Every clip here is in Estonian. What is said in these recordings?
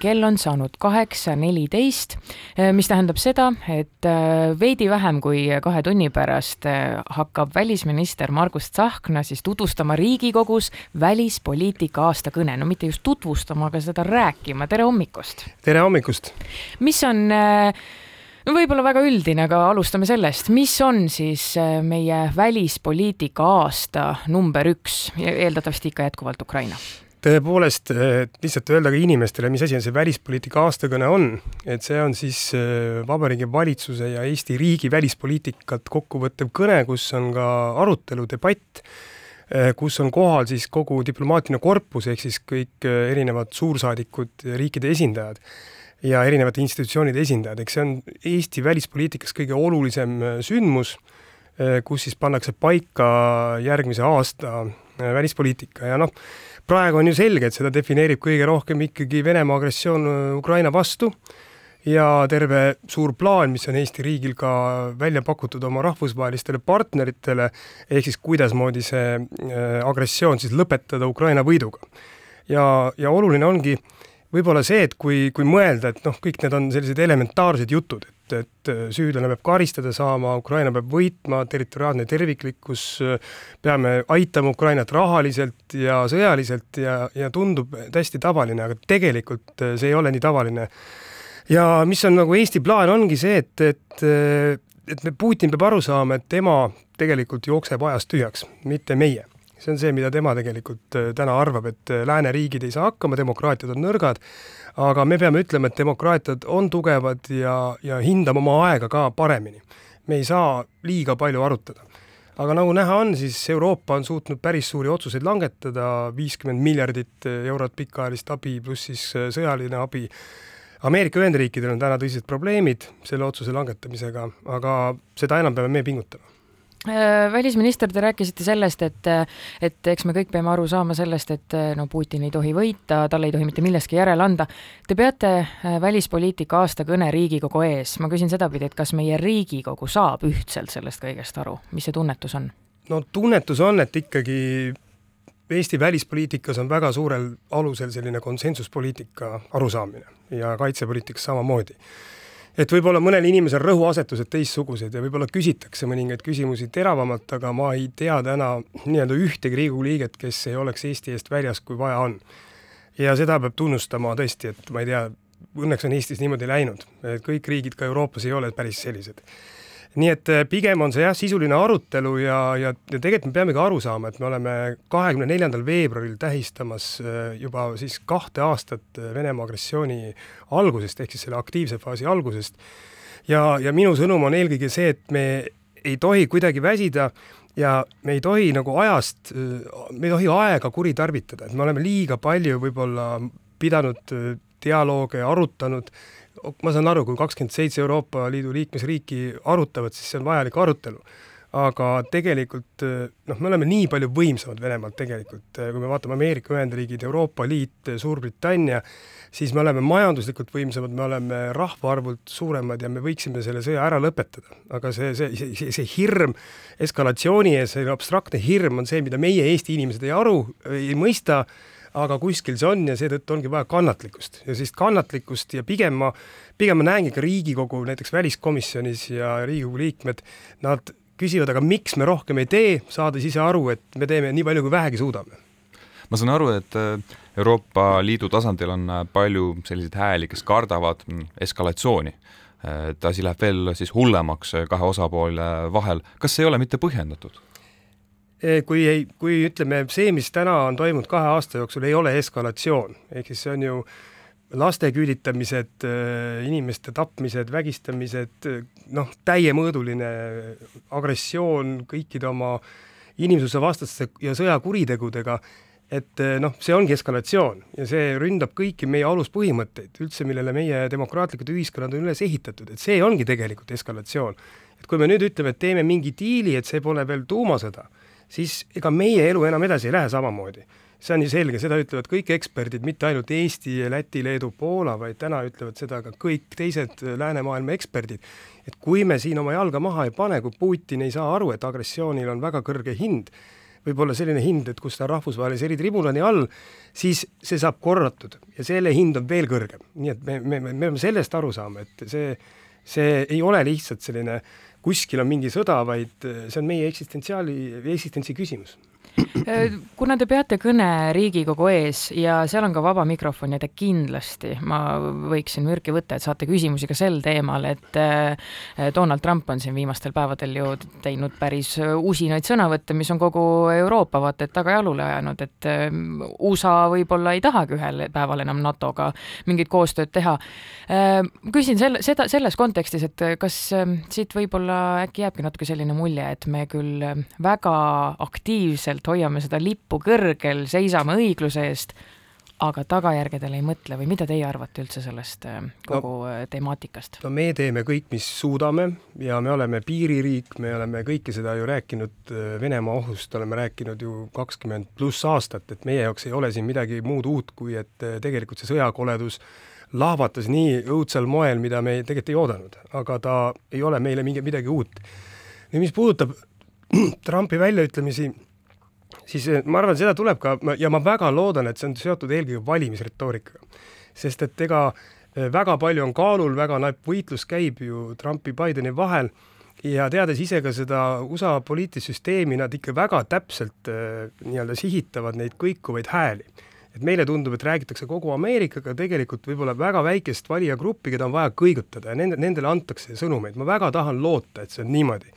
kell on saanud kaheksa neliteist, eh, mis tähendab seda, et eh, veidi vähem kui kahe tunni pärast eh, hakkab välisminister Margus Tsahkna siis tutvustama Riigikogus välispoliitika aastakõne, no mitte just tutvustama, aga seda rääkima, tere hommikust! tere hommikust! mis on no võib-olla väga üldine, aga alustame sellest, mis on siis meie välispoliitika aasta number üks eeldatavasti ikka jätkuvalt Ukraina tõepoolest, lihtsalt öelda ka inimestele, mis asi on see välispoliitika aastakõne on, et see on siis äh, Vabariigi Valitsuse ja Eesti riigi välispoliitikat kokkuvõttev kõne, kus on ka arutelu, debatt, äh, kus on kohal siis kogu diplomaatiline korpus, ehk siis kõik erinevad suursaadikud, riikide esindajad ja erinevate institutsioonide esindajad, eks see on Eesti välispoliitikas kõige olulisem sündmus, kus siis pannakse paika järgmise aasta välispoliitika ja noh, praegu on ju selge, et seda defineerib kõige rohkem ikkagi Venemaa agressioon äh, Ukraina vastu ja terve suur plaan, mis on Eesti riigil ka välja pakutud oma rahvusvahelistele partneritele, ehk siis kuidasmoodi see äh, agressioon siis lõpetada Ukraina võiduga. ja, ja oluline ongi võib-olla see, et kui, kui mõelda, et noh, kõik need on sellised elementaarsed jutud, et et, et süüdlane peab karistada saama, Ukraina peab võitma, territoriaalne terviklikkus, peame aitama Ukrainat rahaliselt ja sõjaliselt ja, ja tundub hästi tavaline, aga tegelikult see ei ole nii tavaline. ja mis on nagu Eesti plaan, ongi see, et, et et me, Putin peab aru saama, et tema tegelikult jookseb ajast tühjaks, mitte meie see on see, mida tema tegelikult täna arvab, et lääneriigid ei saa hakkama, demokraatiad on nõrgad aga me peame ütlema, et demokraatiad on tugevad ja, ja hindame oma aega ka paremini. me ei saa liiga palju arutada. aga nagu näha on, siis Euroopa on suutnud päris suuri otsuseid langetada, viiskümmend miljardit eurot pikaajalist abi pluss siis sõjaline abi. Ameerika Ühendriikidel on täna tõsised probleemid selle otsuse langetamisega, aga seda enam peame me pingutama Äh, välisminister, te rääkisite sellest, et, et eks me kõik peame aru saama sellest, et no Putin ei tohi võita, talle ei tohi mitte millestki järele anda. Te peate äh, välispoliitika aastakõne Riigikogu ees, ma küsin sedapidi, et kas meie Riigikogu saab ühtselt sellest kõigest aru, mis see tunnetus on? no tunnetus on, et ikkagi Eesti välispoliitikas on väga suurel alusel selline konsensuspoliitika arusaamine ja kaitsepoliitikas samamoodi et võib-olla mõnel inimesel rõhuasetused teistsugused ja võib-olla küsitakse mõningaid küsimusi teravamalt, aga ma ei tea täna nii-öelda ühtegi Riigikogu liiget, kes ei oleks Eesti eest väljas, kui vaja on. ja seda peab tunnustama tõesti, et ma ei tea, õnneks on Eestis niimoodi läinud, kõik riigid ka Euroopas ei ole päris sellised nii et äh, pigem on see jah, sisuline arutelu ja, ja, ja tegelikult me peamegi aru saama, et me oleme kahekümne neljandal veebruaril tähistamas äh, juba siis kahte aastat äh, Venemaa agressiooni algusest, ehk siis selle aktiivse faasi algusest. ja, ja minu sõnum on eelkõige see, et me ei tohi kuidagi väsida ja me ei tohi nagu ajast, me ei tohi aega kuritarvitada, et me oleme liiga palju võib-olla pidanud dialoog arutanud, ma saan aru, kui kakskümmend seitse Euroopa Liidu liikmesriiki arutavad, siis see on vajalik arutelu. aga tegelikult noh, me oleme nii palju võimsamad Venemaalt tegelikult, kui me vaatame Ameerika Ühendriigid, Euroopa Liit, Suurbritannia, siis me oleme majanduslikult võimsamad, me oleme rahvaarvult suuremad ja me võiksime selle sõja ära lõpetada. aga see, see, see, see hirm eskalatsiooni ees, see abstraktne hirm on see, mida meie, Eesti inimesed ei aru, ei mõista aga kuskil see on ja seetõttu ongi vaja kannatlikkust ja sellist kannatlikkust ja pigem ma, pigem ma näengi ka Riigikogu näiteks väliskomisjonis ja Riigikogu liikmed, nad küsivad, aga miks me rohkem ei tee, saades ise aru, et me teeme nii palju, kui vähegi suudame. ma saan aru, et äh, Euroopa Liidu tasandil on äh, palju selliseid hääli, kes kardavad mm, eskalatsiooni äh, et asi läheb veel siis hullemaks kahe osapoole vahel, kas see ei ole mitte põhjendatud? Eh, kui ei, kui ütleme, see, mis täna on toimunud kahe aasta jooksul, ei ole eskalatsioon, ehk siis see on ju laste küüditamised, eh, inimeste tapmised, vägistamised, noh, täiemõõduline agressioon kõikide oma inimsusevastaste ja sõjakuritegudega, et eh, noh, see ongi eskalatsioon ja see ründab kõiki meie aluspõhimõtteid üldse, millele meie demokraatlikud ühiskonnad on üles ehitatud, et see ongi tegelikult eskalatsioon. et kui me nüüd ütleme, et teeme mingi diili, et see pole veel tuumasõda siis ega meie elu enam edasi ei lähe samamoodi. see on ju selge, seda ütlevad kõik eksperdid, mitte ainult Eesti, Läti, Leedu, Poola, vaid täna ütlevad seda ka kõik teised läänemaailma eksperdid, et kui me siin oma jalga maha ei pane, kui Putin ei saa aru, et agressioonil on väga kõrge hind, võib olla selline hind, et kus ta rahvusvahelise eritribunali all, siis see saab korratud ja selle hind on veel kõrgem. nii et me, me, me peame sellest aru saama, et see, see ei ole lihtsalt selline kuskil on mingi sõda, vaid see on meie eksistentsiaali, eksistentsi küsimus kuna te peate kõne Riigikogu ees ja seal on ka vaba mikrofon ja te kindlasti, ma võiksin mürki võtta, et saate küsimusi ka sel teemal, et äh, Donald Trump on siin viimastel päevadel ju teinud päris usinaid sõnavõtte, mis on kogu Euroopa vaata et tagajalule ajanud, et äh, USA võib-olla ei tahagi ühel päeval enam NATO-ga mingit koostööd teha. küsin selle, seda, selles kontekstis, et kas siit võib-olla äkki jääbki natuke selline mulje, et me küll väga aktiivselt hoiame seda lippu kõrgel, seisame õigluse eest, aga tagajärgedele ei mõtle või mida teie arvate üldse sellest äh, kogu no, äh, temaatikast? no me teeme kõik, mis suudame ja me oleme piiririik, me oleme kõike seda ju rääkinud äh, Venemaa ohust, oleme rääkinud ju kakskümmend pluss aastat, et meie jaoks ei ole siin midagi muud uut, kui et tegelikult see sõjakoledus lahvatas nii õudsal moel, mida me tegelikult ei oodanud, aga ta ei ole meile mingi, midagi uut. nüüd mis puudutab Trumpi väljaütlemisi siis eh, ma arvan, seda tuleb ka ja ma väga loodan, et see on seotud eelkõige valimisretoorikaga. sest et ega eh, väga palju on kaalul, väga näib, võitlus käib ju Trumpi, Bideni vahel ja teades ise ka seda USA poliitilist süsteemi, nad ikka väga täpselt äh, nii-öelda sihitavad neid kõikuvaid hääli. et meile tundub, et räägitakse kogu Ameerikaga, tegelikult võib-olla väga väikest valijagruppi, keda on vaja kõigutada ja nende, nendele antakse sõnumeid, ma väga tahan loota, et see on niimoodi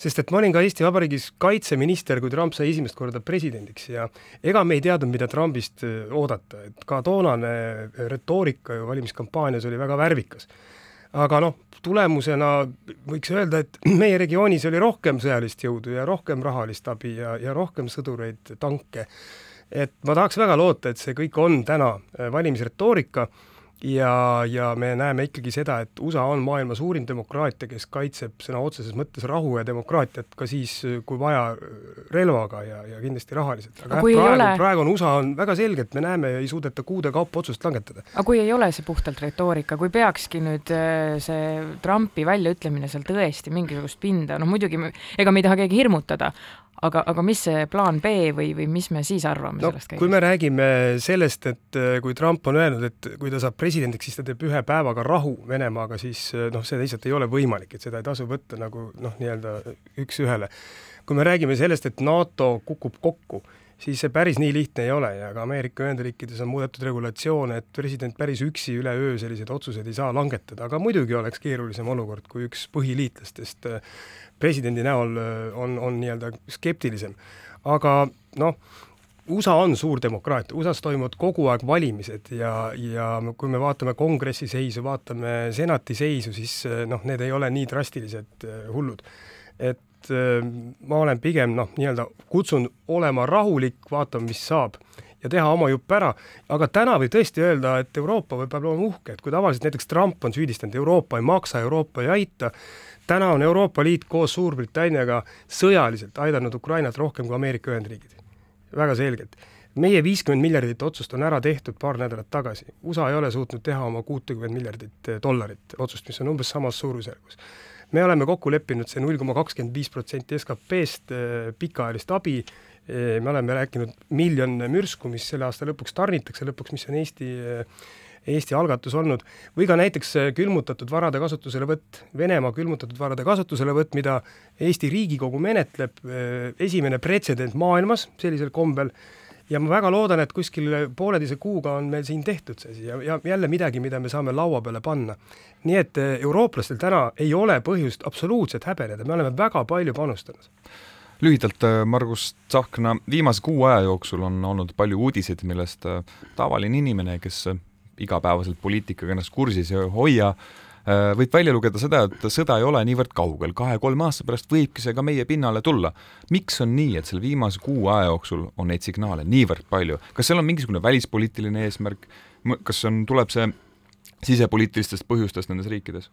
sest et ma olin ka Eesti Vabariigis kaitseminister, kui Trump sai esimest korda presidendiks ja ega me ei teadnud, mida Trumpist äh, oodata, et ka toonane äh, retoorika ju valimiskampaanias oli väga värvikas. aga noh, tulemusena võiks öelda, et meie regioonis oli rohkem sõjalist jõudu ja rohkem rahalist abi ja, ja rohkem sõdureid, tanke, et ma tahaks väga loota, et see kõik on täna äh, valimisretoorika ja, ja me näeme ikkagi seda, et USA on maailma suurim demokraatia, kes kaitseb sõna otseses mõttes rahu ja demokraatiat ka siis, kui vaja, relvaga ja, ja kindlasti rahaliselt. aga jah, praegu, ole... praegu on USA on väga selge, et me näeme, ei suudeta kuude kaupa otsust langetada. aga kui ei ole see puhtalt retoorika, kui peakski nüüd äh, see Trumpi väljaütlemine seal tõesti mingisugust pinda, noh muidugi me, ega me ei taha keegi hirmutada, aga, aga mis see plaan B või, või mis me siis arvame no, sellest kõigest? kui me räägime sellest, et äh, kui Trump on öelnud, et kui ta saab presidendiks, siis ta teeb ühe päevaga rahu Venemaaga, siis äh, noh, see lihtsalt ei ole võimalik, et seda ei tasu võtta nagu noh, nii-öelda üks-ühele. kui me räägime sellest, et NATO kukub kokku, siis see päris nii lihtne ei ole ja ka Ameerika Ühendriikides on muudetud regulatsioone, et president päris üksi üleöö selliseid otsuseid ei saa langetada, aga muidugi oleks keerulisem olukord, kui üks põhiliitlastest äh, presidendi näol äh, on, on nii-öelda skeptilisem. aga noh, USA on suur demokraatia, USA-s toimuvad kogu aeg valimised ja, ja kui me vaatame kongressi seisu, vaatame senati seisu, siis äh, noh, need ei ole nii drastilised hullud. et ma olen pigem noh, nii-öelda kutsun olema rahulik, vaatame, mis saab ja teha oma jupp ära, aga täna võib tõesti öelda, et Euroopa võib olema uhke, et kui tavaliselt näiteks Trump on süüdistanud, Euroopa ei maksa, Euroopa ei aita, täna on Euroopa Liit koos Suurbritanniaga sõjaliselt aidanud Ukrainat rohkem kui Ameerika Ühendriigid. väga selgelt. meie viiskümmend miljardit otsust on ära tehtud paar nädalat tagasi. USA ei ole suutnud teha oma kuutekümmet miljardit eh, dollarit otsust, mis on umbes samas suurusjärgus. Me oleme kokku leppinud see null koma kakskümmend viis protsenti SKP-st eh, pikaajalist abi, eh, me oleme rääkinud miljon mürsku, mis selle aasta lõpuks tarnitakse, lõpuks, mis on Eesti Eesti algatus olnud, või ka näiteks äh, külmutatud varade kasutuselevõtt, Venemaa külmutatud varade kasutuselevõtt, mida Eesti Riigikogu menetleb, äh, esimene pretsedent maailmas sellisel kombel, ja ma väga loodan, et kuskil pooleteise kuuga on meil siin tehtud see asi ja, ja jälle midagi, mida me saame laua peale panna. nii et äh, eurooplastel täna ei ole põhjust absoluutselt häbeneda, me oleme väga palju panustanud lühidalt, Margus Tsahkna, viimase kuu aja jooksul on olnud palju uudiseid, millest tavaline inimene, kes igapäevaselt poliitikaga ennast kursis ei hoia, võib välja lugeda seda, et sõda ei ole niivõrd kaugel, kahe-kolme aasta pärast võibki see ka meie pinnale tulla. miks on nii, et selle viimase kuu aja jooksul on neid signaale niivõrd palju, kas seal on mingisugune välispoliitiline eesmärk, kas on, tuleb see sisepoliitilistest põhjustest nendes riikides?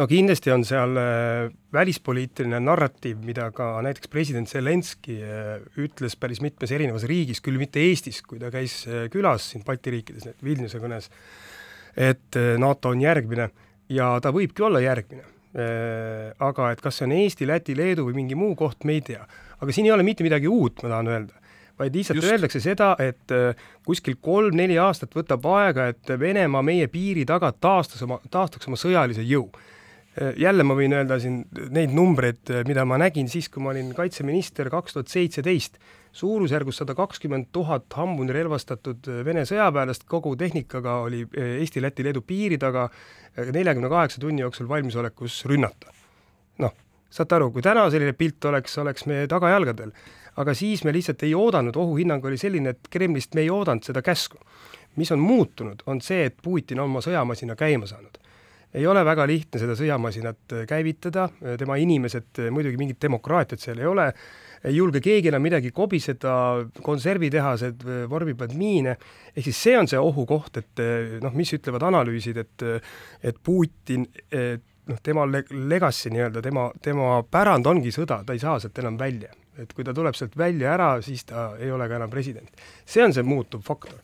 no kindlasti on seal äh, välispoliitiline narratiiv, mida ka näiteks president Zelenskõi äh, ütles päris mitmes erinevas riigis, küll mitte Eestis, kui ta käis äh, külas siin Balti riikides, Vilniuse kõnes, et NATO on järgmine ja ta võibki olla järgmine. aga et kas see on Eesti, Läti, Leedu või mingi muu koht, me ei tea. aga siin ei ole mitte midagi uut, ma tahan öelda vaid lihtsalt Just. öeldakse seda, et kuskil kolm-neli aastat võtab aega, et Venemaa meie piiri taga taastas oma, taastaks oma sõjalise jõu jälle ma võin öelda siin neid numbreid, mida ma nägin siis, kui ma olin kaitseminister kaks tuhat seitseteist, suurusjärgus sada kakskümmend tuhat hambuni relvastatud Vene sõjaväelast kogu tehnikaga oli Eesti, Läti, Leedu piiri taga neljakümne kaheksa tunni jooksul valmisolekus rünnata. noh, saate aru, kui täna selline pilt oleks, oleks me tagajalgadel. aga siis me lihtsalt ei oodanud, ohuhinnang oli selline, et Kremlist me ei oodanud seda käsku. mis on muutunud, on see, et Putin on oma sõjamasina käima saanud ei ole väga lihtne seda sõjamasinat äh, käivitada, äh, tema inimesed, äh, muidugi mingit demokraatiat seal ei ole, ei julge keegi enam midagi kobiseda, konservitehased vormivad miine, ehk siis see on see ohukoht, et noh, mis ütlevad analüüsid, et et Putin, noh, tema legacy nii-öelda, tema, tema pärand ongi sõda, ta ei saa sealt enam välja. et kui ta tuleb sealt välja ära, siis ta ei ole ka enam president. see on see muutuv faktor.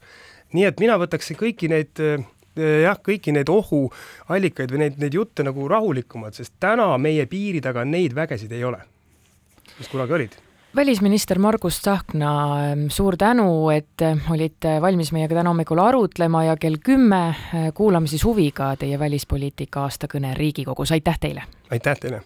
nii et mina võtaks kõiki neid Eh, jah, kõiki neid ohuallikaid või neid, neid jutte nagu rahulikumad, sest täna meie piiri taga neid vägesid ei ole, mis kunagi olid välisminister Margus Tsahkna, suur tänu, et olite valmis meiega täna hommikul arutlema ja kell kümme kuulame siis huviga teie välispoliitika aastakõne Riigikogus, aitäh teile! aitäh teile!